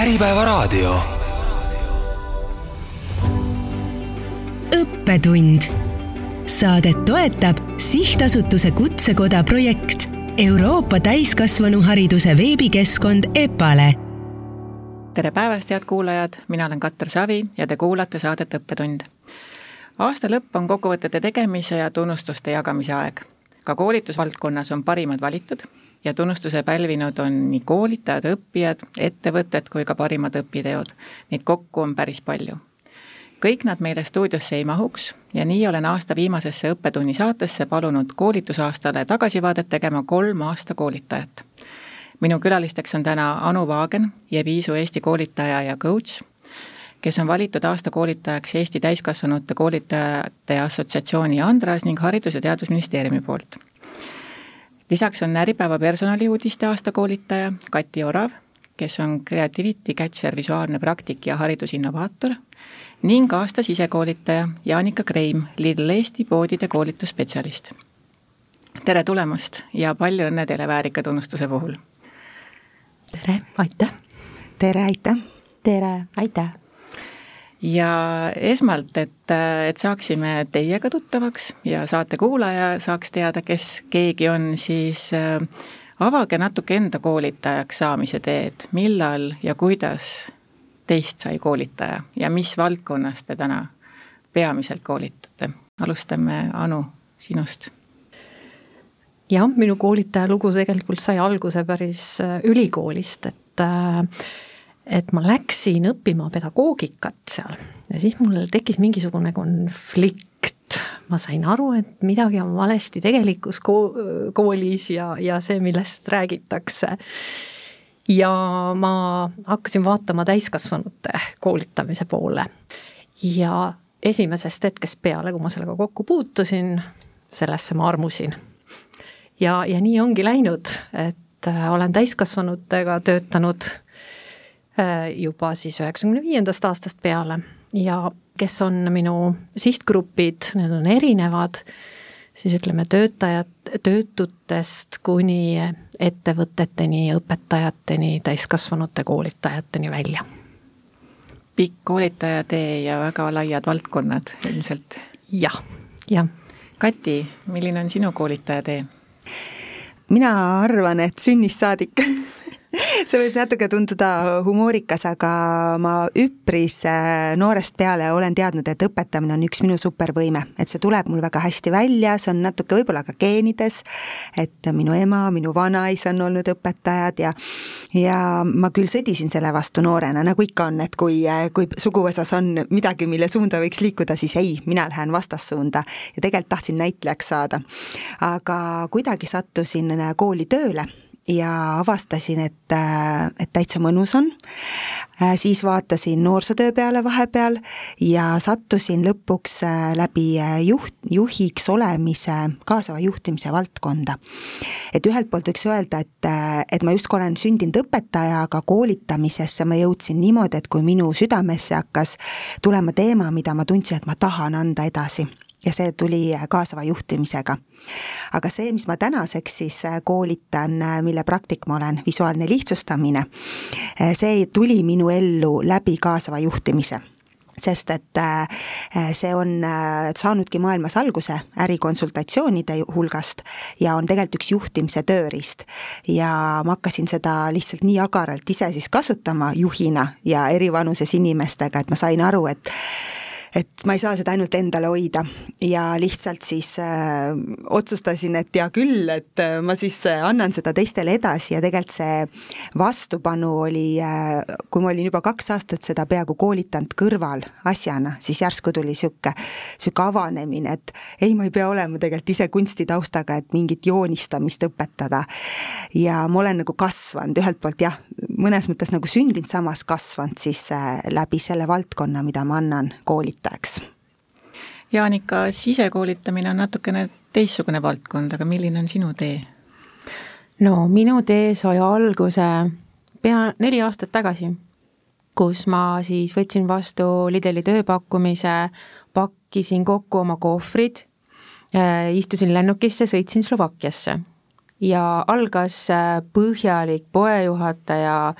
Äripäevaraadio. õppetund. Saadet toetab sihtasutuse Kutsekoda projekt Euroopa täiskasvanuhariduse veebikeskkond EPALE. tere päevast, head kuulajad, mina olen Katar Savi ja te kuulate saadet Õppetund. aasta lõpp on kokkuvõtete tegemise ja tunnustuste jagamise aeg. ka koolitusvaldkonnas on parimad valitud ja tunnustuse pälvinud on nii koolitajad, õppijad, ettevõtted kui ka parimad õpiteod. Neid kokku on päris palju. kõik nad meile stuudiosse ei mahuks ja nii olen aasta viimasesse Õppetunni saatesse palunud koolitusaastale tagasivaadet tegema kolm aasta koolitajat. minu külalisteks on täna Anu Vaagen, Jeviisu Eesti koolitaja ja coach, kes on valitud aasta koolitajaks Eesti Täiskasvanute Koolitajate Assotsiatsiooni Andras ning Haridus- ja Teadusministeeriumi poolt lisaks on Äripäeva personaliuudiste aastakoolitaja Kati Orav, kes on Creativity Catcher visuaalne praktik ja haridusinnovaator ning aasta sisekoolitaja Jaanika Kreim, Lidl Eesti poodide koolitusspetsialist. tere tulemast ja palju õnne teile väärika tunnustuse puhul! tere, aitäh! tere, aitäh! tere, aitäh! Ja esmalt, et, et saaksime teiega tuttavaks ja saate kuulaja saaks teada, kes keegi on, siis äh, avage natuke enda koolitajaks saamise teed, millal ja kuidas teist sai koolitaja ja mis valdkonnas te täna peamiselt koolitate? alustame, Anu, sinust jah, minu koolitaja lugu tegelikult sai alguse päris äh, ülikoolist, et äh, et ma läksin õppima pedagoogikat seal ja siis mul tekkis mingisugune konflikt, ma sain aru, et midagi on valesti tegelikus koolis ja, ja see, millest räägitakse. ja ma hakkasin vaatama täiskasvanute koolitamise poole ja esimesest hetkest peale, kui ma sellega kokku puutusin, sellesse ma armusin. ja, ja nii ongi läinud, et äh, olen täiskasvanutega töötanud juba siis üheksakümne viiendast aastast peale ja kes on minu sihtgrupid, need on erinevad, siis ütleme, töötajad, töötutest kuni ettevõteteni, õpetajateni, täiskasvanute koolitajateni välja. pikk koolitajatee ja väga laiad valdkonnad ilmselt. jah, jah. Kati, milline on sinu koolitajatee? mina arvan, et sünnist saadik see võib natuke tunduda humoorikas, aga ma üpris äh, noorest peale olen teadnud, et õpetamine on üks minu supervõime, et see tuleb mul väga hästi välja, see on natuke võib-olla ka geenides, et minu ema, minu vanaisa on olnud õpetajad ja ja ma küll sõdisin selle vastu noorena, nagu ikka on, et kui, äh, kui suguvõsas on midagi, mille suunda võiks liikuda, siis ei, mina lähen vastassuunda ja tegelikult tahtsin näitlejaks saada. aga kuidagi sattusin äh, kooli tööle ja avastasin, et, äh, et täitsa mõnus on. Äh, siis vaatasin noorsootöö peale vahepeal ja sattusin lõpuks äh, läbi juht, juhiks olemise, kaasava juhtimise valdkonda. et ühelt poolt võiks öelda, et, et ma justkui olen sündinud õpetaja, aga koolitamisesse ma jõudsin niimoodi, et kui minu südamesse hakkas tulema teema, mida ma tundsin, et ma tahan anda edasi ja see tuli kaasava juhtimisega. aga see, mis ma tänaseks siis äh, koolitan, äh, mille praktik ma olen, visuaalne lihtsustamine, äh, see tuli minu ellu läbi kaasava juhtimise sest et see on saanudki maailmas alguse ärikonsultatsioonide hulgast ja on tegelikult üks juhtimise tööriist. ja ma hakkasin seda lihtsalt nii agaralt ise siis kasutama juhina ja eri vanuses inimestega, et ma sain aru, et et ma ei saa seda ainult endale hoida ja lihtsalt siis äh, otsustasin, et hea küll, et äh, ma siis äh, annan seda teistele edasi ja tegelikult see vastupanu oli äh,, kui ma olin juba kaks aastat seda peaaegu koolitanud kõrval asjana, siis järsku tuli niisugune, niisugune avanemine, et ei, ma ei pea olema tegelikult ise kunstitaustaga, et mingit joonistamist õpetada. ja ma olen nagu kasvanud, ühelt poolt jah, mõnes mõttes nagu sündinud, samas kasvanud siis äh, läbi selle valdkonna, mida ma annan koolitada koolitajaks. Jaanika, sisekoolitamine on natukene teistsugune valdkond, aga milline on sinu tee? no minu tee sai alguse pea neli aastat tagasi, kus ma siis võtsin vastu Lidli tööpakkumise, pakkisin kokku oma kohvrid, äh, istusin lennukisse, sõitsin Slovakkiasse ja algas äh, põhjalik poejuhataja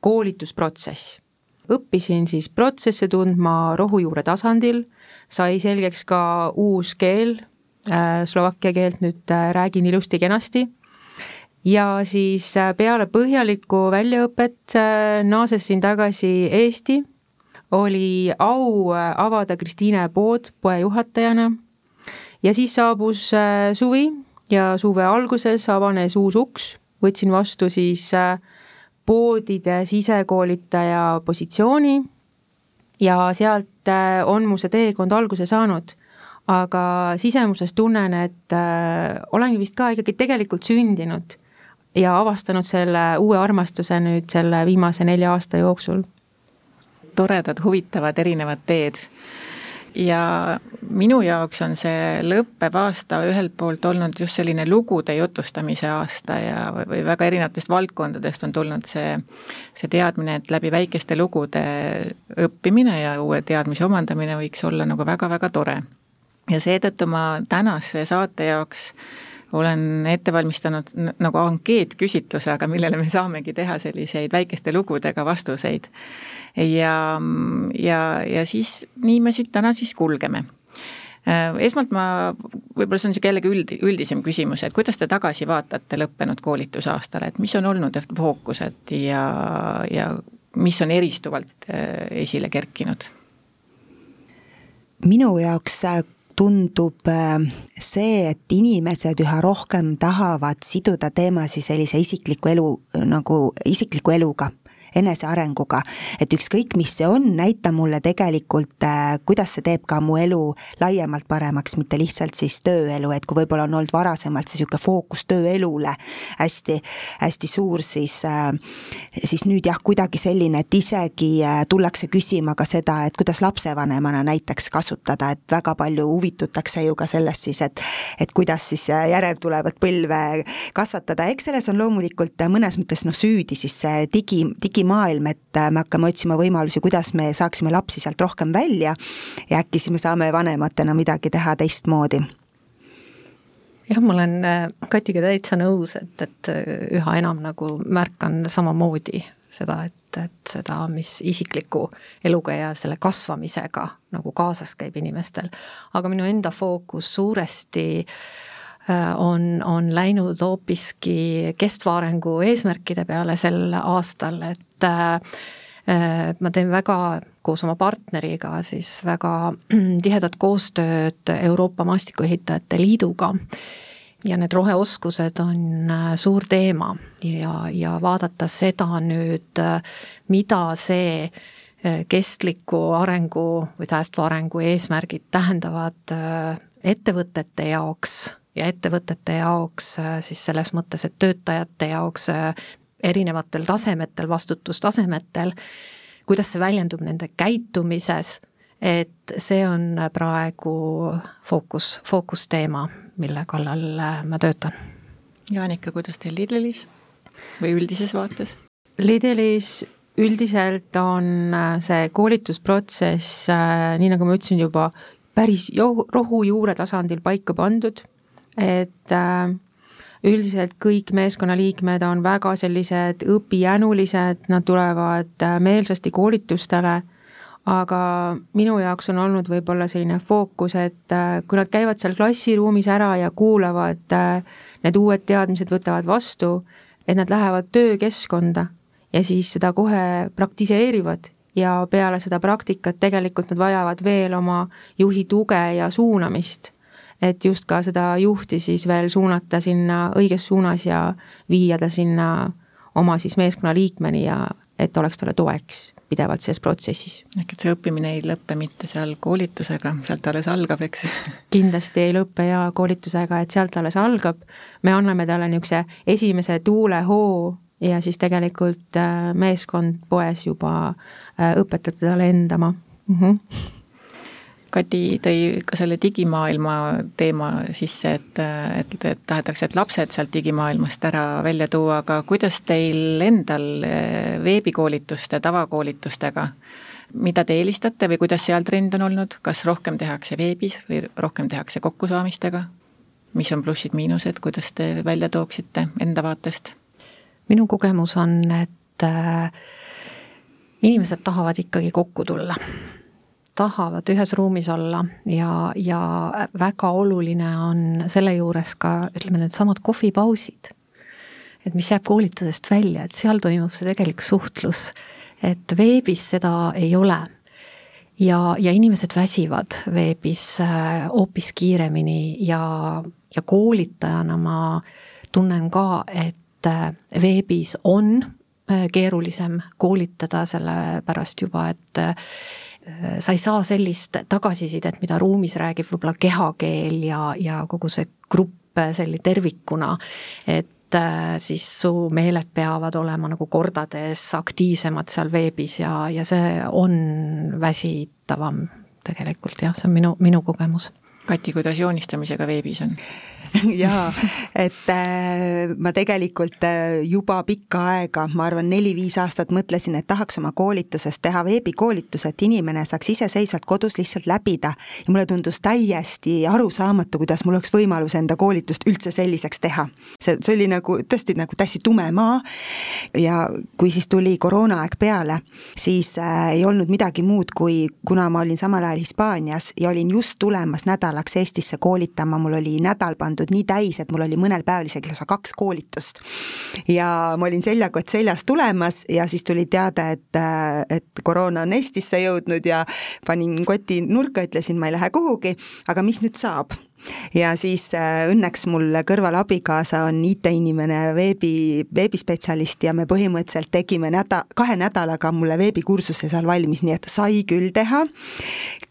koolitusprotsess. Õppisin siis protsesse tundma rohujuure tasandil, sai selgeks ka uus keel, äh, slovakkia keelt nüüd äh, räägin ilusti-kenasti ja siis peale põhjalikku väljaõpet naasesin tagasi Eesti, oli au avada Kristiine pood poejuhatajana ja siis saabus suvi ja suve alguses avanes uus uks, võtsin vastu siis äh, poodide sisekoolitaja positsiooni ja sealt äh, on mu see teekond alguse saanud. aga sisemuses tunnen, et äh, olengi vist ka ikkagi tegelikult sündinud ja avastanud selle uue armastuse nüüd selle viimase nelja aasta jooksul. toredad, huvitavad, erinevad teed ja minu jaoks on see lõppev aasta ühelt poolt olnud just selline lugude jutustamise aasta ja, või väga erinevatest valdkondadest on tulnud see, see teadmine, et läbi väikeste lugude õppimine ja uue teadmise omandamine võiks olla nagu väga-väga tore. ja seetõttu ma tänase saate jaoks olen ette valmistanud nagu ankeetküsitluse, aga millele me saamegi teha selliseid väikeste lugudega vastuseid ja, ja, ja siis nii me siit täna siis kulgeme äh, esmalt ma, võib-olla see on niisugune jällegi üld, üldisem küsimus, et kuidas te tagasi vaatate lõppenud koolitusaastale, et mis on olnud fookused ja, ja mis on eristuvalt äh, esile kerkinud? minu jaoks äh, tundub see, et inimesed üha rohkem tahavad siduda teemasid sellise isikliku elu nagu isikliku eluga enesearenguga. et ükskõik, mis see on, näita mulle tegelikult, äh, kuidas see teeb ka mu elu laiemalt paremaks, mitte lihtsalt siis tööelu, et kui võib-olla on olnud varasemalt see niisugune fookus tööelule hästi, hästi suur, siis äh, siis nüüd jah, kuidagi selline, et isegi äh, tullakse küsima ka seda, et kuidas lapsevanemana näiteks kasutada, et väga palju huvitutakse ju ka sellest siis, et et kuidas siis järeltulevat põlve kasvatada, eks selles on loomulikult mõnes mõttes noh, süüdi siis see digi, digi digimaailm, et äh, me hakkame otsima võimalusi, kuidas me saaksime lapsi sealt rohkem välja ja äkki siis me saame vanematena midagi teha teistmoodi jah, ma olen äh, Katiga täitsa nõus, et, et äh, üha enam nagu märkan samamoodi seda, et, et seda, mis isikliku eluga ja selle kasvamisega nagu kaasas käib inimestel. aga minu enda fookus suuresti on, on läinud hoopiski kestva arengu eesmärkide peale sel aastal, et et äh, ma teen väga koos oma partneriga siis väga tihedat koostööd Euroopa Maastikuehitajate Liiduga. Ja need roheoskused on äh, suur teema ja, ja vaadata seda nüüd, äh, mida see kestliku arengu või säästva arengu eesmärgid tähendavad ettevõtete jaoks ja ettevõtete jaoks siis selles mõttes, et töötajate jaoks erinevatel tasemetel, vastutustasemetel, kuidas see väljendub nende käitumises, et see on praegu fookus, fookusteema, mille kallal ma töötan. Jaanika, kuidas teil Lidlis või üldises vaates? Lidlis üldiselt on see koolitusprotsess, nii nagu ma ütlesin juba, päris rohujuure tasandil paika pandud, et äh, üldiselt kõik meeskonnaliikmed on väga sellised õpijänulised, nad tulevad äh, meelsasti koolitustele, aga minu jaoks on olnud võib-olla selline fookus, et äh, kui nad käivad seal klassiruumis ära ja kuulavad, äh, need uued teadmised võtavad vastu, et nad lähevad töökeskkonda ja siis seda kohe praktiseerivad ja peale seda praktikat tegelikult nad vajavad veel oma juhi tuge ja suunamist et just ka seda juhti siis veel suunata sinna õiges suunas ja viia ta sinna oma siis meeskonna liikmeni ja et oleks talle toeks pidevalt selles protsessis. ehk et see õppimine ei lõpe mitte seal koolitusega, sealt alles algab, eks? kindlasti ei lõpe jaa koolitusega, et sealt alles algab, me anname talle niisuguse esimese tuulehoo ja siis tegelikult äh, meeskond poes juba äh, õpetab teda lendama mm. -hmm Kati tõi ka selle digimaailma teema sisse, et, et, et tahetakse, et lapsed sealt digimaailmast ära välja tuua, aga kuidas teil endal eh, veebikoolituste, tavakoolitustega, mida te eelistate või kuidas seal trend on olnud, kas rohkem tehakse veebis või rohkem tehakse kokkusaamistega? mis on plussid-miinused, kuidas te välja tooksite enda vaatest? minu kogemus on, et äh, inimesed tahavad ikkagi kokku tulla tahavad ühes ruumis olla ja, ja väga oluline on selle juures ka ütleme, needsamad kohvipausid. et mis jääb koolitusest välja, et seal toimub see tegelik suhtlus, et veebis seda ei ole. ja, ja inimesed väsivad veebis äh, hoopis kiiremini ja, ja koolitajana ma tunnen ka, et äh, veebis on äh, keerulisem koolitada, sellepärast juba, et sa ei saa sellist tagasisidet, mida ruumis räägib võib-olla kehakeel ja, ja kogu see grupp äh, selline tervikuna, et äh, siis su meeled peavad olema nagu kordades aktiivsemad seal veebis ja, ja see on väsitavam tegelikult jah, see on minu, minu kogemus. Kati, kuidas joonistamisega veebis on? jaa, et äh, ma tegelikult äh, juba pikka aega, ma arvan, neli-viis aastat mõtlesin, et tahaks oma koolitusest teha veebikoolituse, et inimene saaks iseseisvalt kodus lihtsalt läbida. ja mulle tundus täiesti arusaamatu, kuidas mul oleks võimalus enda koolitust üldse selliseks teha. see, see oli nagu tõesti nagu täiesti tume maa ja kui siis tuli koroonaaeg peale, siis äh, ei olnud midagi muud, kui kuna ma olin samal ajal Hispaanias ja olin just tulemas nädalaks Eestisse koolitama, mul oli nädal pandud pandud nii täis, et mul oli mõnel päeval isegi lausa kaks koolitust. ja ma olin seljakott seljas tulemas ja siis tuli teade, et, et koroona on Eestisse jõudnud ja panin koti nurka, ütlesin, ma ei lähe kuhugi, aga mis nüüd saab ja siis äh, õnneks mul kõrval abikaasa on IT-inimene, veebi, veebispetsialist ja me põhimõtteliselt tegime näda-, kahe nädalaga mulle veebikursuse seal valmis, nii et sai küll teha.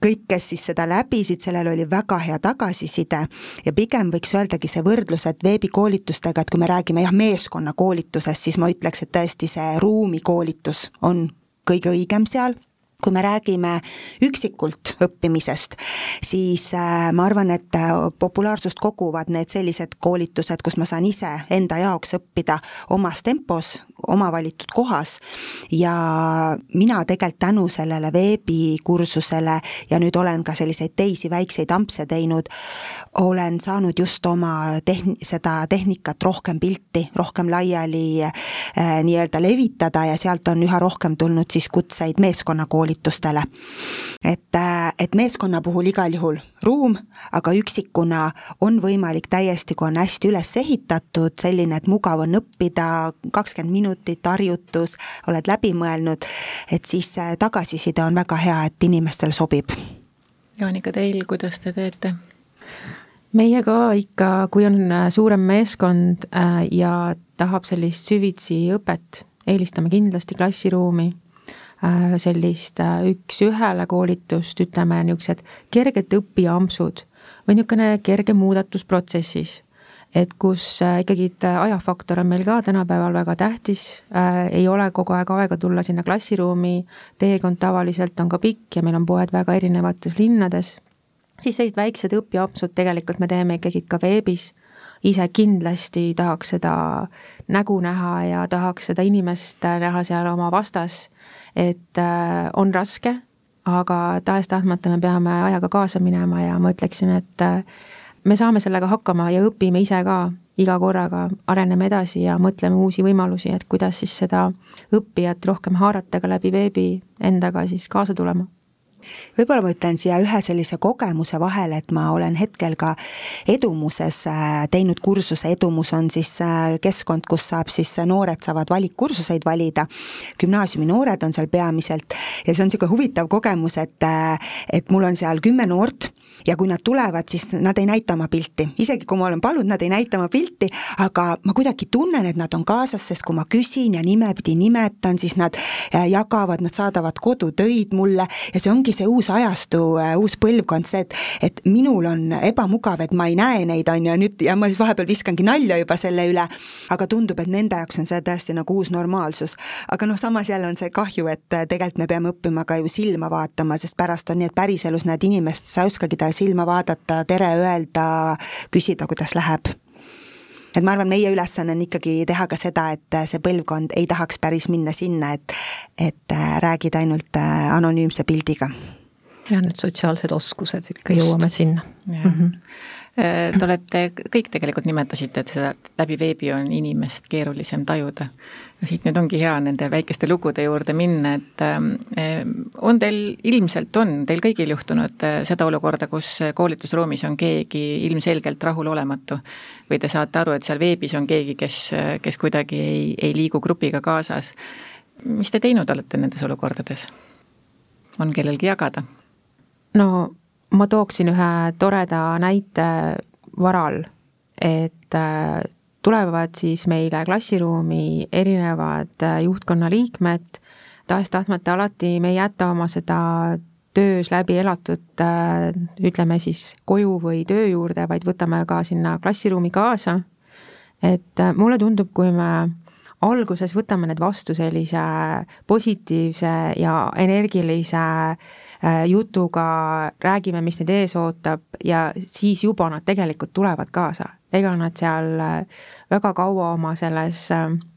kõik, kes siis seda läbisid, sellel oli väga hea tagasiside ja pigem võiks öeldagi see võrdlus, et veebikoolitustega, et kui me räägime jah, meeskonnakoolitusest, siis ma ütleks, et tõesti see ruumikoolitus on kõige õigem seal kui me räägime üksikult õppimisest, siis äh, ma arvan, et äh, populaarsust koguvad need sellised koolitused, kus ma saan ise enda jaoks õppida omas tempos, oma valitud kohas. Ja mina tegelikult tänu sellele veebikursusele ja nüüd olen ka selliseid teisi väikseid ampse teinud, olen saanud just oma tehn-, seda tehnikat rohkem pilti, rohkem laiali äh, nii-öelda levitada ja sealt on üha rohkem tulnud siis kutseid meeskonnakoolitustele, koolitustele. et, äh, et meeskonna puhul igal juhul ruum, aga üksikuna on võimalik täiesti, kui on hästi üles ehitatud, selline, et mugav on õppida, kakskümmend minutit harjutus, oled läbi mõelnud, et siis tagasiside on väga hea, et inimestel sobib. Jaanika, teil, kuidas te teete? meie ka ikka, kui on äh, suurem meeskond äh, ja tahab sellist süvitsi õpet, eelistame kindlasti klassiruumi Äh, sellist äh, üks-ühele koolitust, ütleme niisugused kerged õpiampsud või niisugune kerge muudatus protsessis. et kus äh, ikkagi ajafaktor on meil ka tänapäeval väga tähtis äh,, ei ole kogu aeg aega tulla sinna klassiruumi, teekond tavaliselt on ka pikk ja meil on poed väga erinevates linnades, siis sellised väiksed õpiampsud tegelikult me teeme ikkagi ka veebis ise kindlasti tahaks seda nägu näha ja tahaks seda inimest näha seal oma vastas et äh, on raske, aga tahes-tahtmata me peame ajaga kaasa minema ja ma ütleksin, et äh, me saame sellega hakkama ja õpime ise ka iga korraga, areneme edasi ja mõtleme uusi võimalusi, et kuidas siis seda õppijat rohkem haarata ka läbi veebi endaga siis kaasa tulema võib-olla ma ütlen siia ühe sellise kogemuse vahele, et ma olen hetkel ka Edumuses äh, teinud kursuse, Edumus on siis äh, keskkond, kus saab siis äh, noored saavad valikkursuseid valida. gümnaasiumi noored on seal peamiselt ja see on niisugune huvitav kogemus, et, et mul on seal kümme noort ja kui nad tulevad, siis nad ei näita oma pilti, isegi kui ma olen palunud, nad ei näita oma pilti, aga ma kuidagi tunnen, et nad on kaasas, sest kui ma küsin ja nimepidi nimetan, siis nad jagavad, nad saadavad kodutöid mulle. Ja see ongi see uus ajastu, äh, uus põlvkond, see, et et minul on ebamugav, et ma ei näe neid, on ju, nüüd ja ma siis vahepeal viskangi nalja juba selle üle, aga tundub, et nende jaoks on see tõesti nagu uus normaalsus. aga noh, samas jälle on see kahju, et äh, tegelikult me peame õppima ka ju silma vaatama, sest pärast on nii, et päriselus näed inimest, sa ei oskagi talle silma vaadata, tere öelda, küsida, kuidas läheb et ma arvan, meie ülesanne on ikkagi teha ka seda, et see põlvkond ei tahaks päris minna sinna, et, et äh, räägid ainult äh, anonüümse pildiga. jah, need sotsiaalsed oskused, ikka Just. jõuame sinna. Mm -hmm Te olete, kõik tegelikult nimetasite, et seda läbi veebi on inimest keerulisem tajuda. siit nüüd ongi hea nende väikeste lugude juurde minna, et äh, on teil, ilmselt on teil kõigil juhtunud äh, seda olukorda, kus koolitusruumis on keegi ilmselgelt rahulolematu või te saate aru, et seal veebis on keegi, kes, kes kuidagi ei, ei liigu grupiga kaasas. mis te teinud olete nendes olukordades? on kellelgi jagada? no ma tooksin ühe toreda näite varal, et äh, tulevad siis meile klassiruumi erinevad äh, juhtkonna liikmed, tahes-tahtmata alati me ei jäta oma seda töös läbi elatud, äh, ütleme siis koju või töö juurde, vaid võtame ka sinna klassiruumi kaasa. et mulle tundub, kui me alguses võtame need vastu sellise positiivse ja energilise jutuga, räägime, mis neid ees ootab ja siis juba nad tegelikult tulevad kaasa. ega nad seal äh, väga kaua oma selles äh, Äh,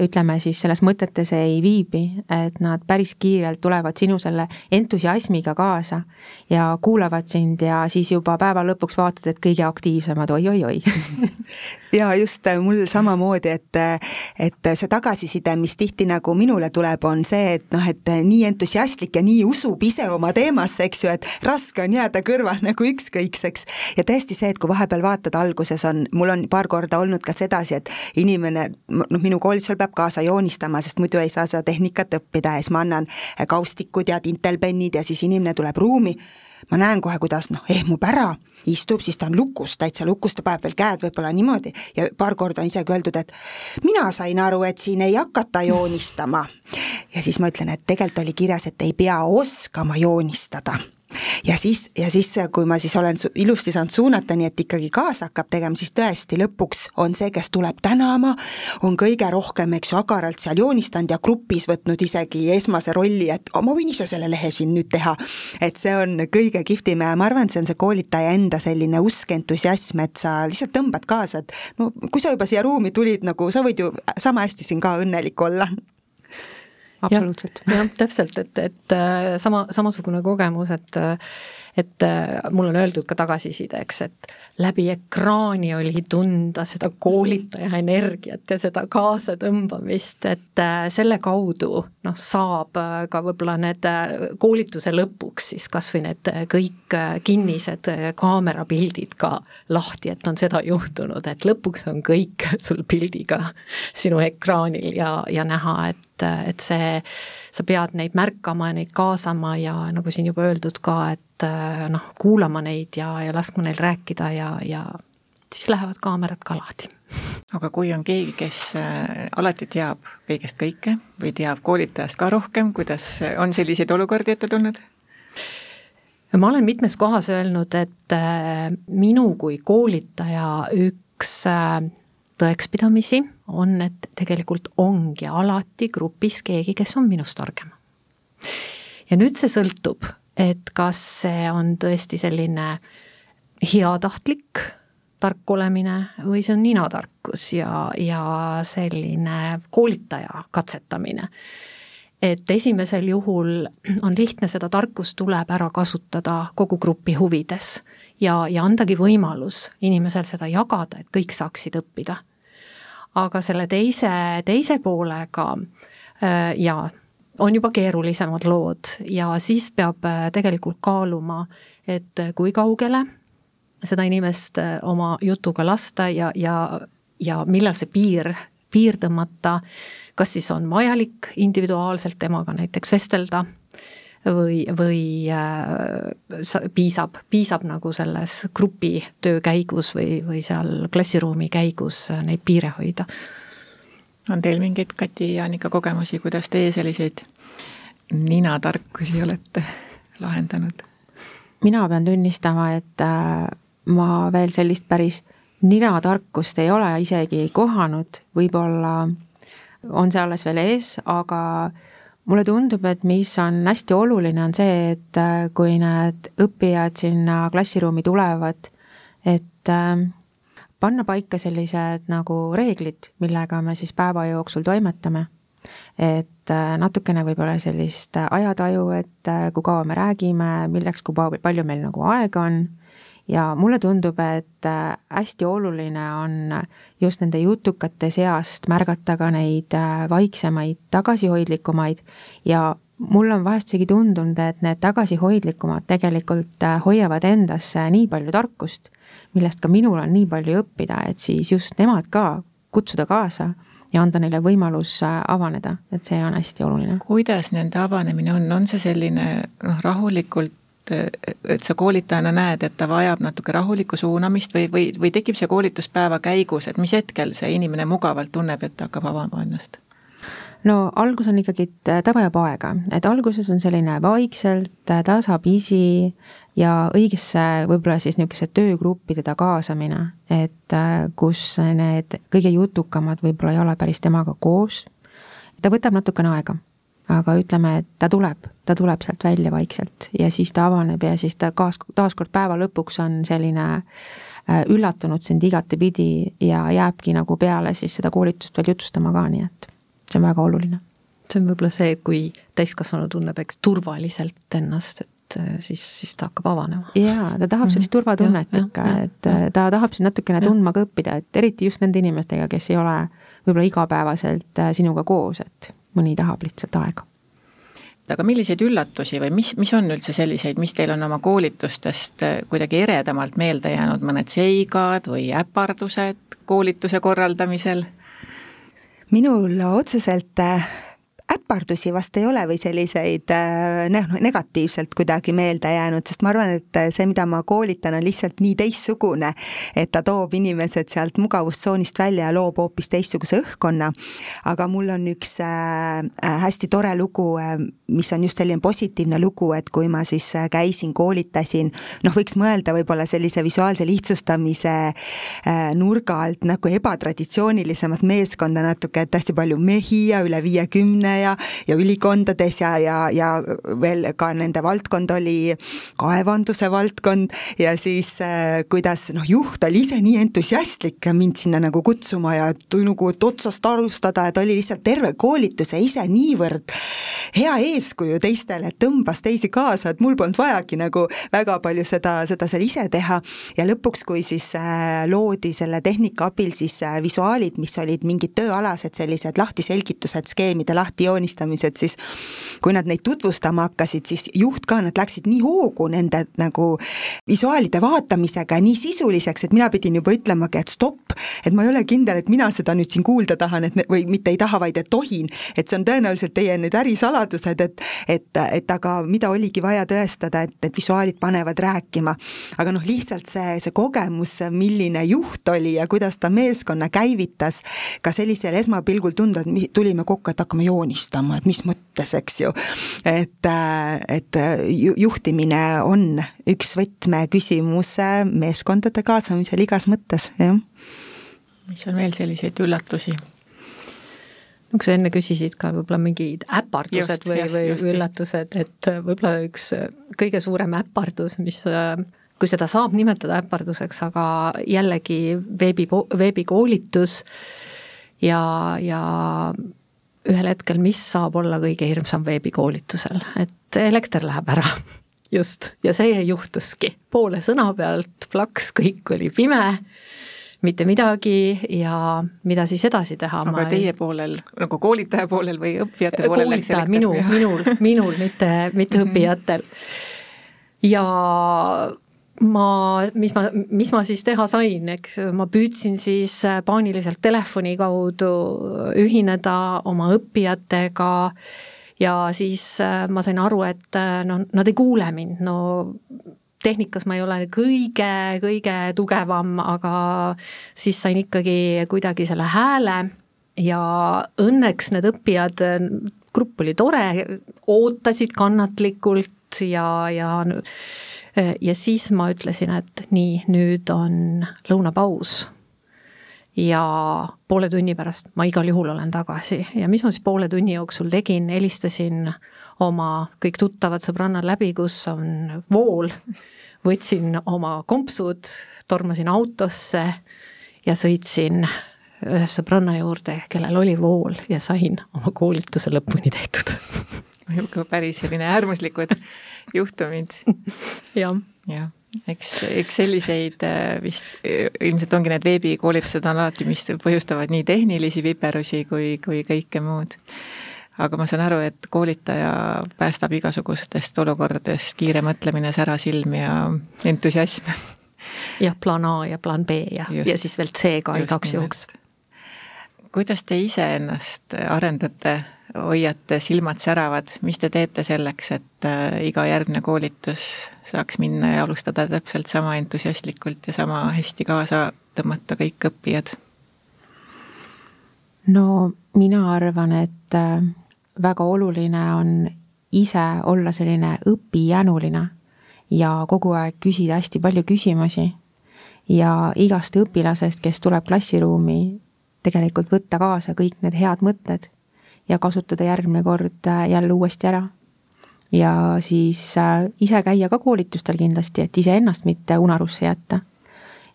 ütleme siis selles mõtetes ei viibi, et nad päris kiirelt tulevad sinu selle entusiasmiga kaasa ja kuulavad sind ja siis juba päeva lõpuks vaatad, et kõige aktiivsemad oi-oi-oi ja just äh, mul samamoodi, et, äh, et see tagasiside, mis tihti nagu minule tuleb, on see, et noh, et nii entusiastlik ja nii usub ise oma teemasse, eks ju, et raske on jääda kõrval nagu ükskõikseks. ja tõesti see, et kui vahepeal vaatad, alguses on, mul on paar korda olnud ka sedasi, et inimene, noh, minu koolitusel peab kaasa joonistama, sest muidu ei saa seda tehnikat õppida. Ja siis ma annan kaustikud ja tintelpennid ja siis inimene tuleb ruumi, ma näen kohe, kuidas noh, ehmub ära, istub, siis ta on lukus, täitsa lukus, ta paneb veel käed võib-olla niimoodi. Ja paar korda on isegi öeldud, et mina sain aru, et siin ei hakata joonistama. ja siis ma ütlen, et tegelikult oli kirjas, et ei pea oskama joonistada ja siis, ja siis, kui ma siis olen ilusti saanud suunata, nii et ikkagi kaasa hakkab tegema, siis tõesti lõpuks on see, kes tuleb tänama, on kõige rohkem, eks ju, agaralt seal joonistanud ja grupis võtnud isegi esmase rolli, et oh, ma võin ise selle lehe siin nüüd teha. et see on kõige kihvtim ja ma arvan, et see on see koolitaja enda selline usk, entusiasm, et sa lihtsalt tõmbad kaasa, et no kui sa juba siia ruumi tulid, nagu sa võid ju sama hästi siin ka õnnelik olla absoluutselt. jah, täpselt, et, et äh, sama, samasugune kogemus, et et äh, mul on öeldud ka tagasisideks, et läbi ekraani oli tunda seda koolitaja energiat ja seda kaasatõmbamist, et äh, selle kaudu noh, saab ka võib-olla need koolituse lõpuks siis kas või need kõik kinnised kaamerapildid ka lahti, et on seda juhtunud, et lõpuks on kõik sul pildiga sinu ekraanil ja, ja näha, et, et see, sa pead neid märkama ja neid kaasama ja nagu siin juba öeldud ka, et noh, kuulama neid ja, ja laskma neil rääkida ja, ja siis lähevad kaamerad ka lahti. aga kui on keegi, kes äh, alati teab kõigest kõike või teab koolitajast ka rohkem, kuidas on selliseid olukordi ette tulnud? ma olen mitmes kohas öelnud, et minu kui koolitaja üks tõekspidamisi on, et tegelikult ongi alati grupis keegi, kes on minust targem. ja nüüd see sõltub, et kas see on tõesti selline heatahtlik tark olemine või see on ninatarkus ja, ja selline koolitaja katsetamine. et esimesel juhul on lihtne, seda tarkust tuleb ära kasutada kogu grupi huvides ja, ja andagi võimalus inimesel seda jagada, et kõik saaksid õppida aga selle teise, teise poolega äh, jaa, on juba keerulisemad lood ja siis peab äh, tegelikult kaaluma, et kui kaugele seda inimest äh, oma jutuga lasta ja, ja, ja millal see piir, piir tõmmata, kas siis on vajalik individuaalselt temaga näiteks vestelda või, või äh, piisab, piisab nagu selles grupitöö käigus või, või seal klassiruumi käigus neid piire hoida. On teil mingeid, Kati ja Annika, kogemusi, kuidas teie selliseid ninatarkusi olete lahendanud? mina pean tunnistama, et äh, ma veel sellist päris ninatarkust ei ole isegi kohanud, võib-olla on see alles veel ees, aga mulle tundub, et mis on hästi oluline, on see, et äh, kui need õppijad sinna klassiruumi tulevad, et äh, panna paika sellised nagu reeglid, millega me siis päeva jooksul toimetame. et äh, natukene võib-olla sellist ajataju, et kui kaua me räägime, milleks, kui palju meil nagu aega on ja mulle tundub, et äh, hästi oluline on just nende jutukate seast märgata ka neid äh, vaiksemaid, tagasihoidlikumaid ja mul on vahest isegi tundunud, et need tagasihoidlikumad tegelikult äh, hoiavad endasse nii palju tarkust, millest ka minul on nii palju õppida, et siis just nemad ka kutsuda kaasa ja anda neile võimalus avaneda, et see on hästi oluline. kuidas nende avanemine on, on see selline noh, rahulikult et, et sa koolitajana näed, et ta vajab natuke rahulikku suunamist või, või, või tekib see koolituspäeva käigus, et mis hetkel see inimene mugavalt tunneb, et ta hakkab avama ennast? no algus on ikkagi, et ta vajab aega, et alguses on selline vaikselt, tasapisi ja õigesse võib-olla siis niisuguse töögruppi teda kaasamine, et kus need kõige jutukamad võib-olla ei ole päris temaga koos. ta võtab natukene aega aga ütleme, et ta tuleb, ta tuleb sealt välja vaikselt ja siis ta avaneb ja siis ta kaas, taaskord päeva lõpuks on selline äh, üllatunud sind igatepidi ja jääbki nagu peale siis seda koolitust veel jutustama ka, nii et see on väga oluline. see on võib-olla see, kui täiskasvanu tunneb, eks, turvaliselt ennast, et äh, siis, siis ta hakkab avanema. jaa, ta tahab sellist mhm. turvatunnet ja, ikka, et ja. Äh, ta tahab sind natukene tundma ka õppida, et eriti just nende inimestega, kes ei ole võib-olla igapäevaselt sinuga koos, et mõni tahab lihtsalt aega. aga milliseid üllatusi või mis, mis on üldse selliseid, mis teil on oma koolitustest äh, kuidagi eredamalt meelde jäänud, mõned seigad või äpardused koolituse korraldamisel? minul otseselt äh, äpardusi vast ei ole või selliseid äh, noh, negatiivselt kuidagi meelde jäänud, sest ma arvan, et see, mida ma koolitan, on lihtsalt nii teistsugune, et ta toob inimesed sealt mugavustsoonist välja ja loob hoopis teistsuguse õhkkonna. aga mul on üks äh, äh hästi tore lugu, mis on just selline positiivne lugu, et kui ma siis käisin, koolitasin, noh, võiks mõelda võib-olla sellise visuaalse lihtsustamise nurga alt nagu ebatraditsioonilisemat meeskonda natuke, et hästi palju mehi ja üle viiekümne ja, ja ülikondades ja, ja, ja veel ka nende valdkond oli kaevanduse valdkond ja siis äh, kuidas noh, juht oli ise nii entusiastlik mind sinna nagu kutsuma ja nagu otsast alustada, et oli lihtsalt terve koolituse ise niivõrd hea eeskuju teistele, et tõmbas teisi kaasa, et mul polnud vajagi nagu väga palju seda, seda seal ise teha. Ja lõpuks, kui siis äh, loodi selle tehnika abil siis äh, visuaalid, mis olid mingid tööalased sellised lahtiselgitused, skeemide lahti joonistamised, siis kui nad neid tutvustama hakkasid, siis juht ka, nad läksid nii hoogu nende nagu visuaalide vaatamisega, nii sisuliseks, et mina pidin juba ütlemagi, et stopp, et ma ei ole kindel, et mina seda nüüd siin kuulda tahan, et või mitte ei taha, vaid et tohin. et see on tõenäoliselt teie nüüd ärisaladused, et, et, et aga mida oligi vaja tõestada, et, et visuaalid panevad rääkima. aga noh, lihtsalt see, see kogemus, milline juht oli ja kuidas ta meeskonna käivitas, ka sellisel esmapilgul tunda, et tulime kokku, et hakkame joonistama unustama, et mis mõttes, eks ju. et, äh, et äh, juhtimine on üks võtmeküsimus meeskondade kaasamisel igas mõttes, jah. mis on veel selliseid üllatusi? no kui sa enne küsisid ka võib-olla mingid äpardused just, või, või just, üllatused, et võib-olla üks kõige suurem äpardus, mis kui seda saab nimetada äparduseks, aga jällegi veebi, veebikoolitus ja, ja ühel hetkel, mis saab olla kõige hirmsam veebikoolitusel, et elekter läheb ära just, ja see juhtuski, poole sõna pealt plaks, kõik oli pime, mitte midagi ja mida siis edasi teha. aga teie ei... poolel, nagu koolitaja poolel või õppijate poolel läks elekter? minu, minul, minul, mitte, mitte õppijatel. ja ma, mis ma, mis ma siis teha sain, eks. Ma püüdsin siis äh, paaniliselt telefoni kaudu ühineda oma õppijatega ja siis äh, ma sain aru, et äh, no nad ei kuule mind, no tehnikas ma ei ole kõige, kõige tugevam, aga siis sain ikkagi kuidagi selle hääle ja õnneks need õppijad, grupp oli tore, ootasid kannatlikult ja, ja ja siis ma ütlesin, et nii, nüüd on lõunapaus. ja poole tunni pärast ma igal juhul olen tagasi. Ja mis ma siis poole tunni jooksul tegin, helistasin oma kõik tuttavad sõbrannad läbi, kus on vool, võtsin oma kompsud, tormasin autosse ja sõitsin ühe sõbranna juurde, kellel oli vool ja sain oma koolituse lõpuni tehtud niisugune päris selline äärmuslikud juhtumid. jah. jah, eks, eks selliseid äh, vist, ilmselt ongi need veebikoolitused on alati, mis põhjustavad nii tehnilisi viperusi kui, kui kõike muud. aga ma saan aru, et koolitaja päästab igasugustest olukordadest kiire mõtlemine, särasilm ja entusiasm. jah, plaan A ja plaan B ja, ja siis veel C ka igaks juhuks. Kuidas te ise ennast arendate hoiate silmad säravad, mis te teete selleks, et äh, iga järgmine koolitus saaks minna ja alustada täpselt sama entusiastlikult ja sama hästi kaasa tõmmata kõik õppijad? no mina arvan, et äh, väga oluline on ise olla selline õpijänuline ja kogu aeg küsida hästi palju küsimusi ja igast õpilasest, kes tuleb klassiruumi, tegelikult võtta kaasa kõik need head mõtted ja kasutada järgmine kord äh, jälle uuesti ära. ja siis äh, ise käia ka koolitustel kindlasti, et iseennast mitte unarusse jätta.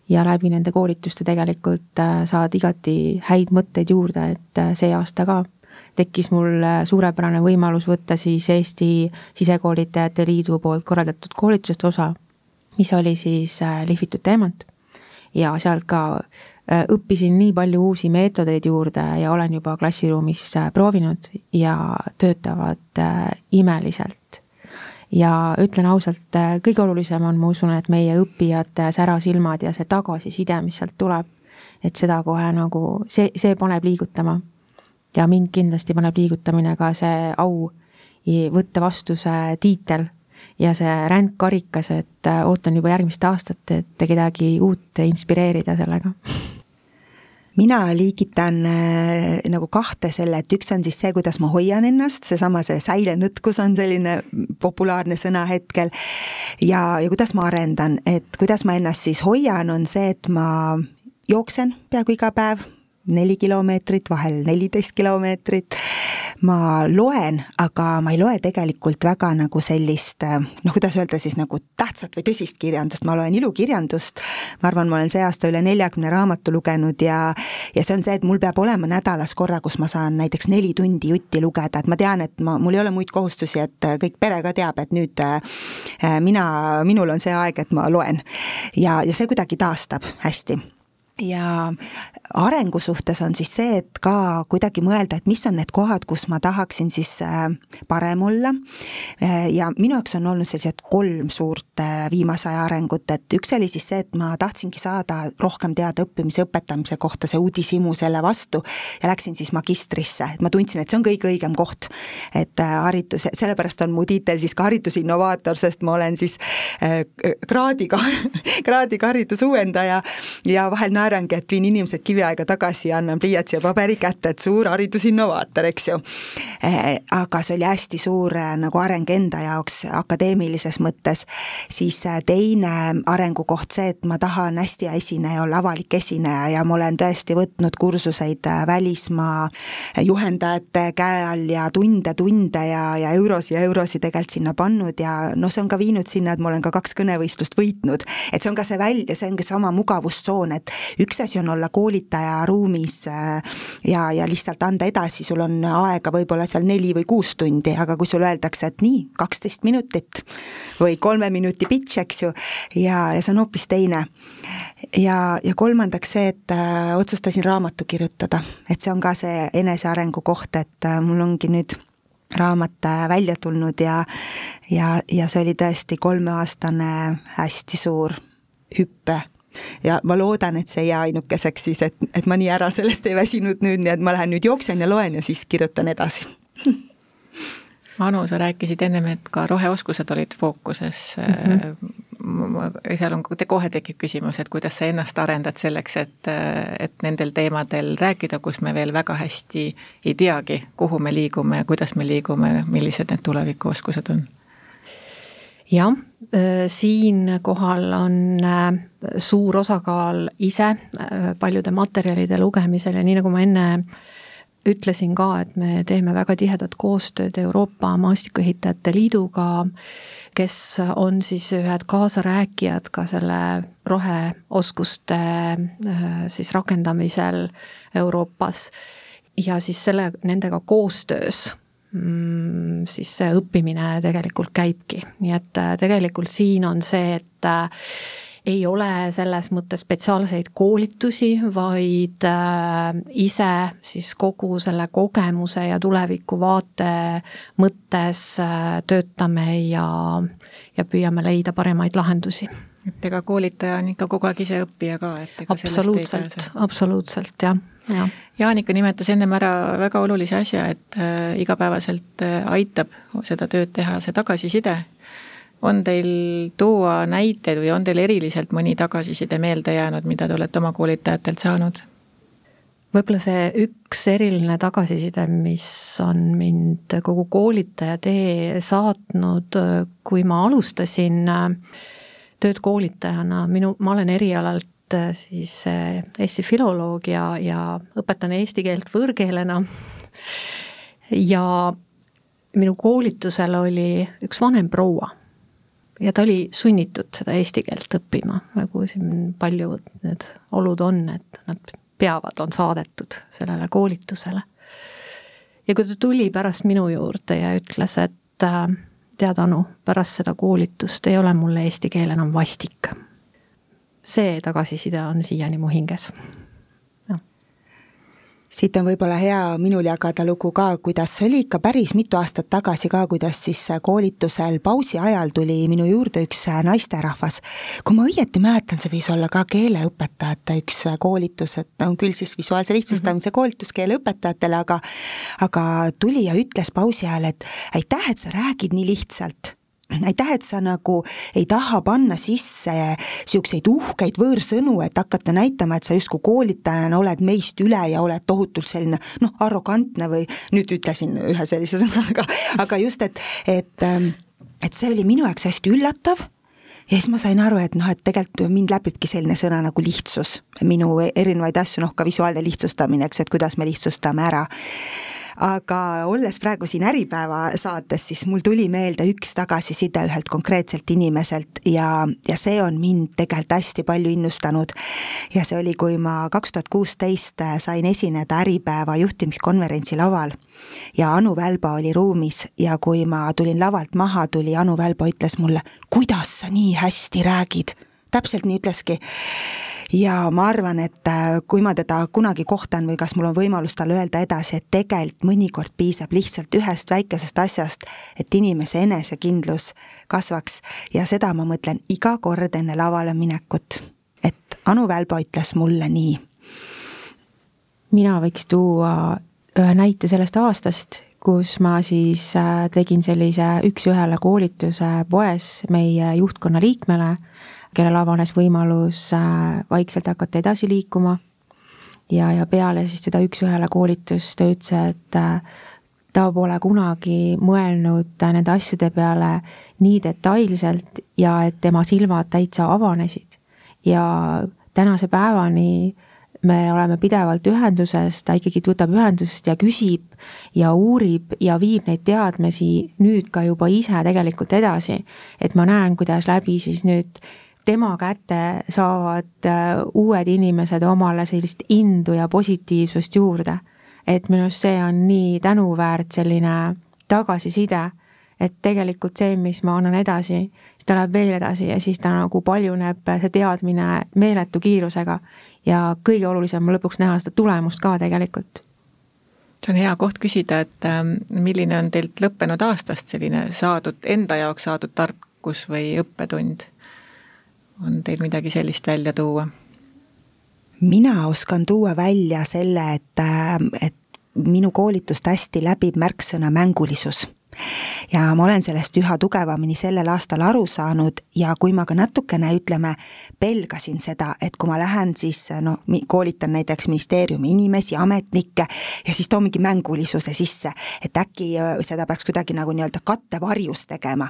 ja läbi nende koolituste tegelikult äh, saad igati häid mõtteid juurde, et see aasta ka tekkis mul suurepärane võimalus võtta siis Eesti Sisekoolitajate Liidu poolt korraldatud koolitusest osa, mis oli siis lihvitud teemant. ja sealt ka õppisin nii palju uusi meetodeid juurde ja olen juba klassiruumis äh, proovinud ja töötavad äh, imeliselt. ja ütlen ausalt, kõige olulisem on, ma usun, et meie õppijate särasilmad ja see tagasiside, mis sealt tuleb, et seda kohe nagu, see, see paneb liigutama. ja mind kindlasti paneb liigutamine ka see au võtta vastu see tiitel ja see rändkarikas, et ootan juba järgmist aastat, et kedagi uut inspireerida sellega mina liigitan äh, nagu kahte selle, et üks on siis see, kuidas ma hoian ennast, seesama see säilenõtkus on selline populaarne sõna hetkel. ja, ja kuidas ma arendan, et kuidas ma ennast siis hoian, on see, et ma jooksen peaaegu iga päev neli kilomeetrit, vahel neliteist kilomeetrit. ma loen, aga ma ei loe tegelikult väga nagu sellist noh, kuidas öelda siis nagu tähtsat või tõsist kirjandust, ma loen ilukirjandust. ma arvan, ma olen see aasta üle neljakümne raamatu lugenud ja, ja see on see, et mul peab olema nädalas korra, kus ma saan näiteks neli tundi jutti lugeda, et ma tean, et ma, mul ei ole muid kohustusi, et kõik pere ka teab, et nüüd äh, mina, minul on see aeg, et ma loen. ja, ja see kuidagi taastab hästi ja arengu suhtes on siis see, et ka kuidagi mõelda, et mis on need kohad, kus ma tahaksin siis äh, parem olla. Äh, ja minu jaoks on olnud sellised kolm suurt äh, viimase aja arengut, et üks oli siis see, et ma tahtsingi saada rohkem teada õppimise, õpetamise kohta, see uudishimu selle vastu ja läksin siis magistrisse, et ma tundsin, et see on kõige õigem koht. et haridus, sellepärast on mu tiitel siis ka haridusinnovaator, sest ma olen siis kraadiga, kraadiga haridusuuendaja ja vahel naeran naerangi, et viin inimesed kiviaega tagasi ja annan pliiatsi ja paberi kätte, et suur haridusinnovaator, eks ju. Eh, aga see oli hästi suur eh, nagu areng enda jaoks akadeemilises mõttes, siis eh, teine arengukoht see, et ma tahan hästi hea esineja olla, avalik esineja ja ma olen tõesti võtnud kursuseid välismaa juhendajate käe all ja tunde-tunde ja, ja eurosid ja eurosid tegelikult sinna pannud ja noh, see on ka viinud sinna, et ma olen ka kaks kõnevõistlust võitnud. et see on ka see välja, see ongi sama mugavustsoon, et üks asi on olla koolitaja ruumis äh, ja, ja lihtsalt anda edasi, sul on aega võib-olla seal neli või kuus tundi, aga kui sulle öeldakse, et nii, kaksteist minutit või kolme minuti pitch, eks ju, ja, ja see on hoopis teine. ja, ja kolmandaks see, et äh, otsustasin raamatu kirjutada, et see on ka see enesearengu koht, et äh, mul ongi nüüd raamat äh, välja tulnud ja, ja, ja see oli tõesti kolmeaastane hästi suur hüppe ja ma loodan, et see ei jää ainukeseks siis, et, et ma nii ära sellest ei väsinud nüüd, nii et ma lähen nüüd jooksen ja loen ja siis kirjutan edasi Anu, sa rääkisid ennem, et ka roheoskused olid fookuses mm. -hmm. seal on, kohe tekib küsimus, et kuidas sa ennast arendad selleks, et, et nendel teemadel rääkida, kus me veel väga hästi ei teagi, kuhu me liigume ja kuidas me liigume, millised need tulevikuoskused on jah, siinkohal on äh, suur osakaal ise äh, paljude materjalide lugemisel ja nii, nagu ma enne ütlesin ka, et me teeme väga tihedat koostööd Euroopa Maastikuehitajate Liiduga, kes on siis ühed kaasarääkijad ka selle roheoskuste siis rakendamisel Euroopas. ja siis selle, nendega koostöös siis see õppimine tegelikult käibki, nii et äh, tegelikult siin on see, et äh, ei ole selles mõttes spetsiaalseid koolitusi, vaid äh, ise siis kogu selle kogemuse ja tulevikuvaate mõttes töötame ja, ja püüame leida paremaid lahendusi. Et ega koolitaja on ikka kogu aeg ise õppija ka, et ega absoluutselt, absoluutselt jah, jah. Jaanika nimetas ennem ära väga olulise asja, et äh, igapäevaselt äh, aitab seda tööd teha see tagasiside on teil tuua näiteid või on teil eriliselt mõni tagasiside meelde jäänud, mida te olete oma koolitajatelt saanud? võib-olla see üks eriline tagasiside, mis on mind kogu koolitaja tee saatnud, kui ma alustasin tööd koolitajana, minu, ma olen erialalt siis Eesti filoloog ja, ja õpetan eesti keelt võõrkeelena ja minu koolitusel oli üks vanem proua ja ta oli sunnitud seda eesti keelt õppima, nagu siin palju need olud on, et nad peavad, on saadetud sellele koolitusele. ja kui ta tuli pärast minu juurde ja ütles, et äh, tead, Anu, pärast seda koolitust ei ole mulle eesti keel enam vastik. See tagasiside on siiani mu hinges siit on võib-olla hea minul jagada lugu ka, kuidas see oli ikka päris mitu aastat tagasi ka, kuidas siis koolitusel pausi ajal tuli minu juurde üks naisterahvas. kui ma õieti mäletan, see võis olla ka keeleõpetajate üks koolitus, et on küll siis visuaalse lihtsustamise mm -hmm. koolitus keeleõpetajatele, aga aga tuli ja ütles pausi ajal, et aitäh, et sa räägid nii lihtsalt aitäh, et sa nagu ei taha panna sisse niisuguseid uhkeid võõrsõnu, et hakata näitama, et sa justkui koolitajana oled meist üle ja oled tohutult selline noh, arrogantne või nüüd ütlesin ühe sellise sõna, aga, aga just, et, et ähm, et see oli minu jaoks hästi üllatav. Ja siis ma sain aru, et noh, et tegelikult mind läbibki selline sõna nagu lihtsus, minu erinevaid asju, noh ka visuaalne lihtsustamine, eks, et kuidas me lihtsustame ära aga olles praegu siin Äripäeva saates, siis mul tuli meelde üks tagasiside ühelt konkreetselt inimeselt ja, ja see on mind tegelikult hästi palju innustanud. ja see oli, kui ma kaks tuhat kuusteist sain esineda Äripäeva juhtimiskonverentsi laval ja Anu Välba oli ruumis ja kui ma tulin lavalt maha, tuli Anu Välba, ütles mulle, kuidas sa nii hästi räägid täpselt nii ütleski ja ma arvan, et äh, kui ma teda kunagi kohtan või kas mul on võimalus talle öelda edasi, et tegelikult mõnikord piisab lihtsalt ühest väikesest asjast, et inimese enesekindlus kasvaks ja seda ma mõtlen iga kord enne lavale minekut. et Anu Välba ütles mulle nii. mina võiks tuua ühe näite sellest aastast, kus ma siis äh, tegin sellise üks-ühele koolituse poes meie juhtkonna liikmele kellel avanes võimalus äh, vaikselt hakata edasi liikuma. ja, ja peale siis seda üks-ühele koolitust ta ütles, et äh, ta pole kunagi mõelnud nende asjade peale nii detailselt ja et tema silmad täitsa avanesid. ja tänase päevani me oleme pidevalt ühenduses, ta ikkagi võtab ühendust ja küsib ja uurib ja viib neid teadmisi nüüd ka juba ise tegelikult edasi. et ma näen, kuidas läbi siis nüüd tema kätte saavad äh, uued inimesed omale sellist indu ja positiivsust juurde. et minu arust see on nii tänuväärt selline tagasiside, et tegelikult see, mis ma annan edasi, siis ta läheb veel edasi ja siis ta nagu paljuneb, see teadmine meeletu kiirusega. ja kõige olulisem on lõpuks näha seda tulemust ka tegelikult see on hea koht küsida, et ähm, milline on teilt lõppenud aastast selline saadud, enda jaoks saadud tarkus või õppetund? On teil midagi sellist välja tuua? mina oskan tuua välja selle, et, et minu koolitust hästi läbib märksõna mängulisus ja ma olen sellest üha tugevamini sellel aastal aru saanud ja kui ma ka natukene, ütleme, pelgasin seda, et kui ma lähen siis noh, koolitan näiteks ministeeriumi inimesi, ametnikke ja siis toon mingi mängulisuse sisse, et äkki seda peaks kuidagi nagu nii-öelda kattevarjus tegema.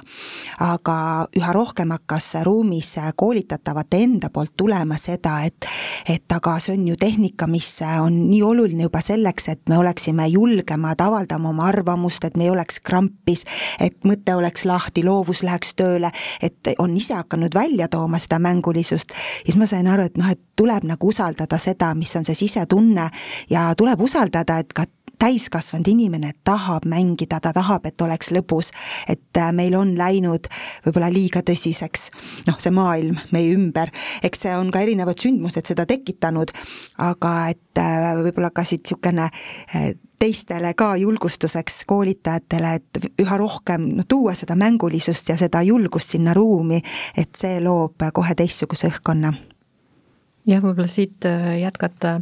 aga üha rohkem hakkas ruumis koolitatavate enda poolt tulema seda, et et aga see on ju tehnika, mis on nii oluline juba selleks, et me oleksime julgemad avaldama oma arvamust, et me ei oleks krampis, et mõte oleks lahti, loovus läheks tööle, et on ise hakanud välja tooma seda mängulisust, siis ma sain aru, et noh, et tuleb nagu usaldada seda, mis on see sisetunne ja tuleb usaldada, et ka täiskasvanud inimene tahab mängida, ta tahab, et oleks lõbus. et äh, meil on läinud võib-olla liiga tõsiseks, noh, see maailm meie ümber, eks see on ka erinevad sündmused seda tekitanud, aga et äh, võib-olla ka siit niisugune äh, teistele ka julgustuseks, koolitajatele, et üha rohkem no, tuua seda mängulisust ja seda julgust sinna ruumi, et see loob kohe teistsuguse õhkkonna. Jah, võib-olla siit jätkata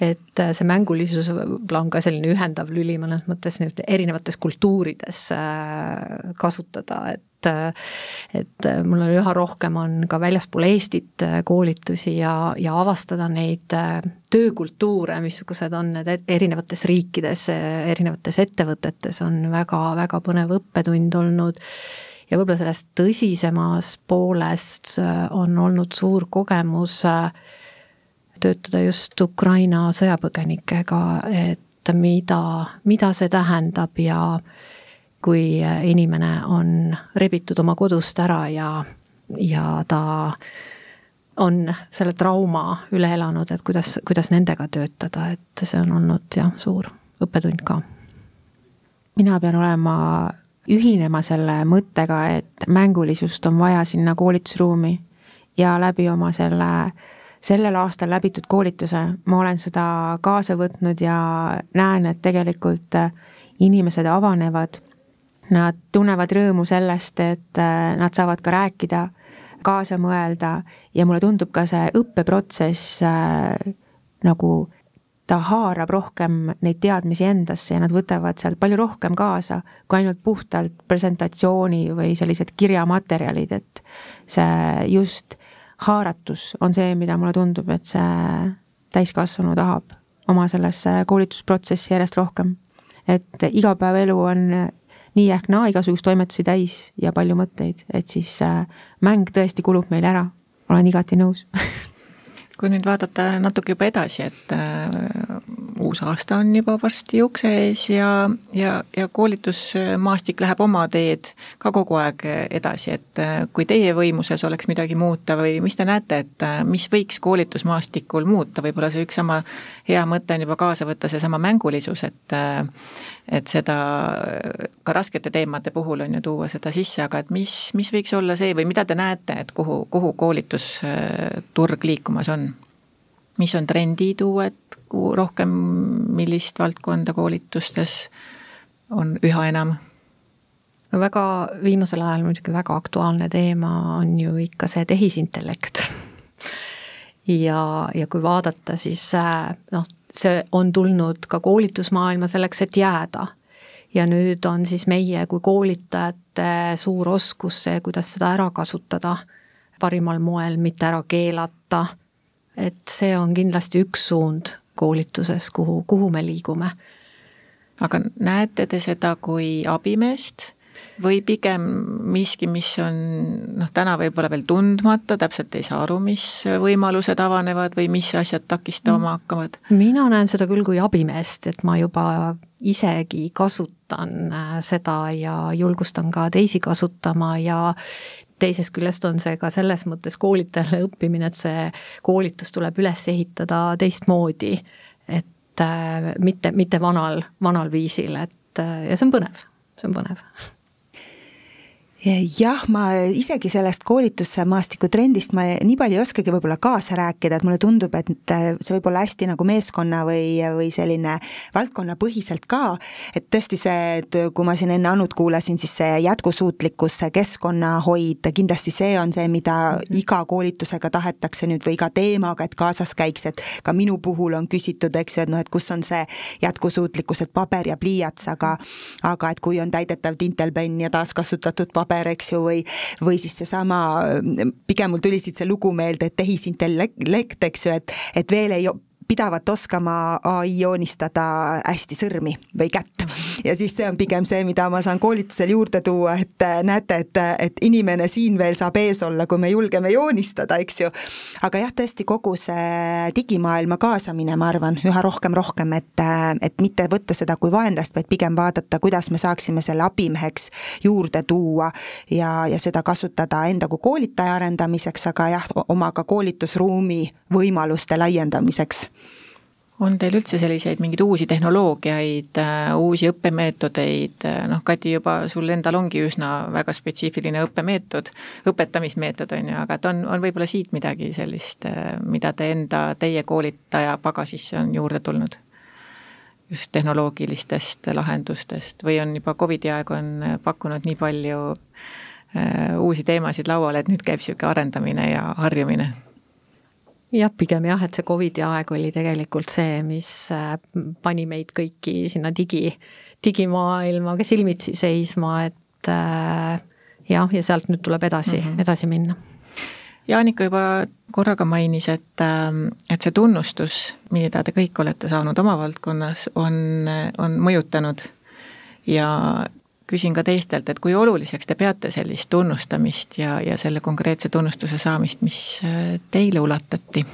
et äh, see mängulisus võib-olla on ka selline ühendav lüli mõnes mõttes nüüd erinevates kultuurides äh, kasutada, et äh, et mul on üha rohkem on ka väljaspool Eestit koolitusi ja, ja avastada neid töökultuure, missugused on need erinevates riikides, erinevates ettevõtetes, on väga-väga põnev õppetund olnud. Ja võib-olla sellest tõsisemas poolest on olnud suur kogemus äh, töötada just Ukraina sõjapõgenikega, et mida, mida see tähendab ja kui inimene on rebitud oma kodust ära ja, ja ta on selle trauma üle elanud, et kuidas, kuidas nendega töötada, et see on olnud jah, suur õppetund ka. mina pean olema, ühinema selle mõttega, et mängulisust on vaja sinna koolitusruumi ja läbi oma selle äh, sellel aastal läbitud koolituse ma olen seda kaasa võtnud ja näen, et tegelikult äh, inimesed avanevad, nad tunnevad rõõmu sellest, et äh, nad saavad ka rääkida, kaasa mõelda ja mulle tundub ka see õppeprotsess äh, nagu ta haarab rohkem neid teadmisi endasse ja nad võtavad sealt palju rohkem kaasa kui ainult puhtalt presentatsiooni või sellised kirjamaterjalid, et see just haaratus on see, mida mulle tundub, et see täiskasvanu tahab oma sellesse koolitusprotsessi järjest rohkem. et igapäevaelu on nii ehk naa igasuguseid toimetusi täis ja palju mõtteid, et siis äh, mäng tõesti kulub meil ära, olen igati nõus kui nüüd vaadata natuke juba edasi, et äh, uus aasta on juba varsti ukse ees ja, ja, ja koolitusmaastik läheb oma teed ka kogu aeg edasi, et äh, kui teie võimuses oleks midagi muuta või mis te näete, et äh, mis võiks koolitusmaastikul muuta, võib-olla see üks sama hea mõte on juba kaasa võtta seesama mängulisus, et et seda ka raskete teemade puhul on ju tuua seda sisse, aga et mis, mis võiks olla see või mida te näete, et kuhu, kuhu koolitusturg liikumas on? mis on trendid uued, rohkem, millist valdkonda koolitustes on üha enam? no väga viimasel ajal muidugi väga aktuaalne teema on ju ikka see tehisintellekt ja, ja kui vaadata, siis noh, see on tulnud ka koolitusmaailma selleks, et jääda. ja nüüd on siis meie kui koolitajate suur oskus see, kuidas seda ära kasutada parimal moel, mitte ära keelata. et see on kindlasti üks suund koolituses, kuhu, kuhu me liigume. aga näete te seda kui abimeest või pigem miski, mis on noh, täna võib-olla veel tundmata, täpselt ei saa aru, mis võimalused avanevad või mis asjad takistama hakkavad? mina näen seda küll kui abimeest, et ma juba isegi kasutan äh, seda ja julgustan ka teisi kasutama ja teisest küljest on see ka selles mõttes koolitajale õppimine, et see koolitus tuleb üles ehitada teistmoodi, et äh, mitte, mitte vanal, vanal viisil, et äh, ja see on põnev, see on põnev jah, ma isegi sellest koolitusmaastiku trendist ma nii palju ei oskagi võib-olla kaasa rääkida, et mulle tundub, et see võib olla hästi nagu meeskonna või, või selline valdkonnapõhiselt ka, et tõesti see, et kui ma siin enne Annut kuulasin, siis see jätkusuutlikkus, see keskkonnahoid, kindlasti see on see, mida mhm. iga koolitusega tahetakse nüüd või iga teemaga, et kaasas käiks, et ka minu puhul on küsitud, eks ju, et noh, et kus on see jätkusuutlikkus, et paber ja pliiats, aga aga et kui on täidetav tintelpenn ja taaskasutatud paber, paber, eks ju, või või siis seesama, pigem mul tuli siit see lugu meelde, et tehisintellekt, eks ju, et, et veel ei pidavat oskama ai joonistada hästi sõrmi või kätt. Ja siis see on pigem see, mida ma saan koolitusel juurde tuua, et äh, näete, et, et inimene siin veel saab ees olla, kui me julgeme joonistada, eks ju. aga jah, tõesti kogu see digimaailma kaasamine, ma arvan, üha rohkem, rohkem, et, äh, et mitte võtta seda kui vaenlast, vaid pigem vaadata, kuidas me saaksime selle abimeheks juurde tuua ja, ja seda kasutada enda kui koolitaja arendamiseks, aga jah, oma ka koolitusruumi võimaluste laiendamiseks on teil üldse selliseid mingeid uusi tehnoloogiaid, äh, uusi õppemeetodeid, äh, noh, Kati, juba sul endal ongi üsna väga spetsiifiline õppemeetod, õpetamismeetod, on ju, aga et on, on võib-olla siit midagi sellist, äh, mida te enda, teie koolitaja pagasisse on juurde tulnud? just tehnoloogilistest lahendustest või on juba Covidi aeg on pakkunud nii palju uusi teemasid lauale, et nüüd käib niisugune arendamine ja harjumine jah, pigem jah, et see Covidi aeg oli tegelikult see, mis äh, pani meid kõiki sinna digi, digimaailmaga silmitsi seisma, et äh, jah, ja sealt nüüd tuleb edasi mm, -hmm. edasi minna. Jaanika juba korraga mainis, et, ähm, et see tunnustus, mida te kõik olete saanud oma valdkonnas, on, on mõjutanud ja küsin ka teistelt, et kui oluliseks te peate sellist tunnustamist ja, ja selle konkreetse tunnustuse saamist, mis äh, teile ulatati?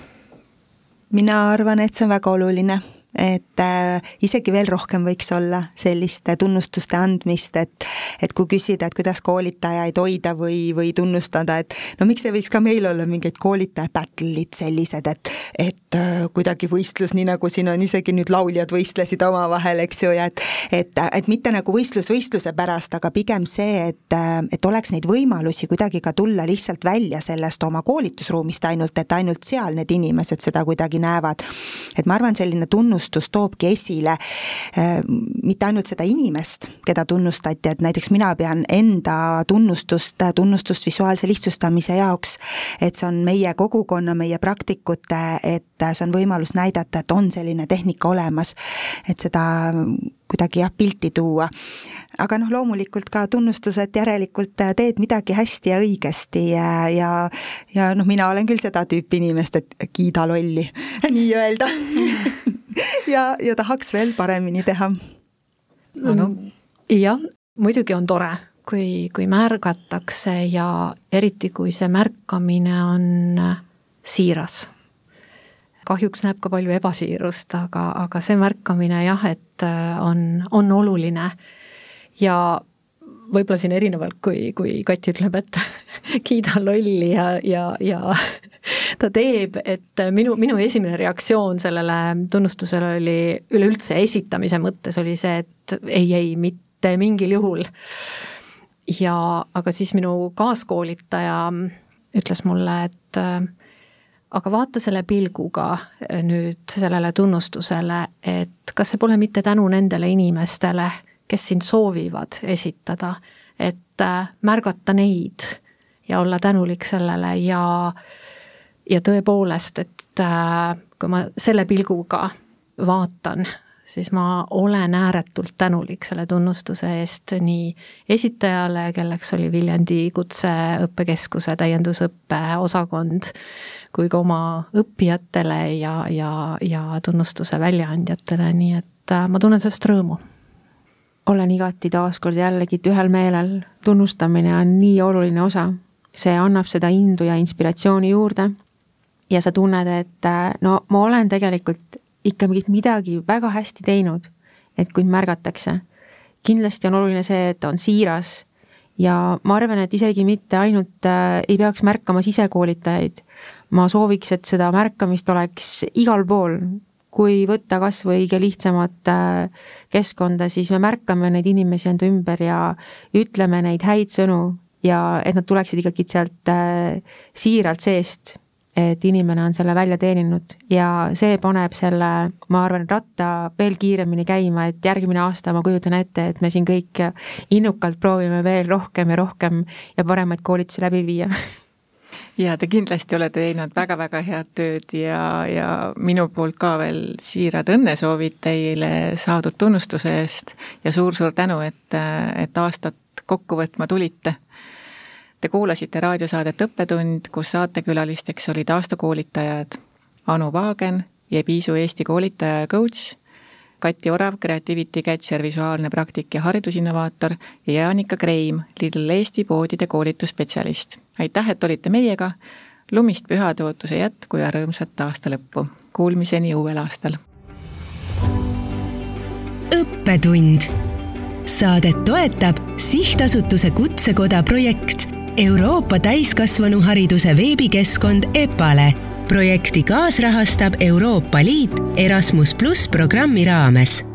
mina arvan, et see on väga oluline et äh, isegi veel rohkem võiks olla sellist tunnustuste andmist, et et kui küsida, et kuidas koolitajaid hoida või, või tunnustada, et no miks ei võiks ka meil olla mingeid koolitaja battle'id sellised, et et äh, kuidagi võistlus, nii nagu siin on isegi nüüd lauljad võistlesid omavahel, eks ju, ja et et, et mitte nagu võistlus võistluse pärast, aga pigem see, et et oleks neid võimalusi kuidagi ka tulla lihtsalt välja sellest oma koolitusruumist ainult, et ainult seal need inimesed seda kuidagi näevad. et ma arvan, selline tunnus tunnustus toobki esile äh, mitte ainult seda inimest, keda tunnustati, et näiteks mina pean enda tunnustust, tunnustust visuaalse lihtsustamise jaoks, et see on meie kogukonna, meie praktikute, et see on võimalus näidata, et on selline tehnika olemas, et seda kuidagi jah, pilti tuua. aga noh, loomulikult ka tunnustus, et järelikult teed midagi hästi ja õigesti ja, ja ja noh, mina olen küll seda tüüpi inimest, et kiida lolli nii-öelda ja, ja tahaks veel paremini teha. no jah, muidugi on tore, kui, kui märgatakse ja eriti, kui see märkamine on siiras. Kahjuks näeb ka palju ebasiirust, aga, aga see märkamine jah, et on, on oluline ja võib-olla siin erinevalt, kui, kui Kati ütleb, et kiida lolli ja, ja, ja ta teeb, et minu, minu esimene reaktsioon sellele tunnustusele oli üleüldse esitamise mõttes oli see, et ei, ei, mitte mingil juhul. ja aga siis minu kaaskoolitaja ütles mulle, et aga vaata selle pilguga nüüd sellele tunnustusele, et kas see pole mitte tänu nendele inimestele, kes sind soovivad esitada, et märgata neid ja olla tänulik sellele ja ja tõepoolest, et äh, kui ma selle pilguga vaatan, siis ma olen ääretult tänulik selle tunnustuse eest nii esitajale, kelleks oli Viljandi Kutseõppekeskuse täiendusõppe osakond, kui ka oma õppijatele ja, ja, ja tunnustuse väljaandjatele, nii et äh, ma tunnen sellest rõõmu. Olen igati taaskord jällegi ühel meelel, tunnustamine on nii oluline osa. see annab seda indu ja inspiratsiooni juurde. Ja sa tunned, et äh, no ma olen tegelikult ikka midagi väga hästi teinud, et kui märgatakse. kindlasti on oluline see, et on siiras ja ma arvan, et isegi mitte ainult äh, ei peaks märkama sisekoolitajaid, ma sooviks, et seda märkamist oleks igal pool, kui võtta kas või kõige lihtsamat äh, keskkonda, siis me märkame neid inimesi enda ümber ja ütleme neid häid sõnu ja et nad tuleksid ikkagi sealt äh, siiralt seest et inimene on selle välja teeninud. Ja see paneb selle, ma arvan, ratta veel kiiremini käima, et järgmine aasta ma kujutan ette, et me siin kõik innukalt proovime veel rohkem ja rohkem ja paremaid koolitusi läbi viia. Ja te kindlasti olete teinud väga-väga head tööd ja, ja minu poolt ka veel siirad õnnesoovid teile saadud tunnustuse eest. Ja suur-suur tänu, et, et aastat kokku võtma tulite Te kuulasite raadiosaadet Õppetund, kus saatekülalisteks olid aastakoolitajad Anu Vaagen ja Piisu Eesti koolitaja ja coach, Kati Orav, Creativity Catcher, visuaalne praktik ja haridusinnovaator ja Jaanika Kreim, Lidl Eesti poodide koolitusspetsialist. aitäh, et olite meiega, lumist pühade ootuse jätku ja rõõmsat aasta lõppu. Kuulmiseni uuel aastal. õppetund. saadet toetab sihtasutuse Kutsekoda projekt Euroopa täiskasvanuhariduse veebikeskkond EPALE. Projekti kaasrahastab Euroopa Liit Erasmus pluss programmi raames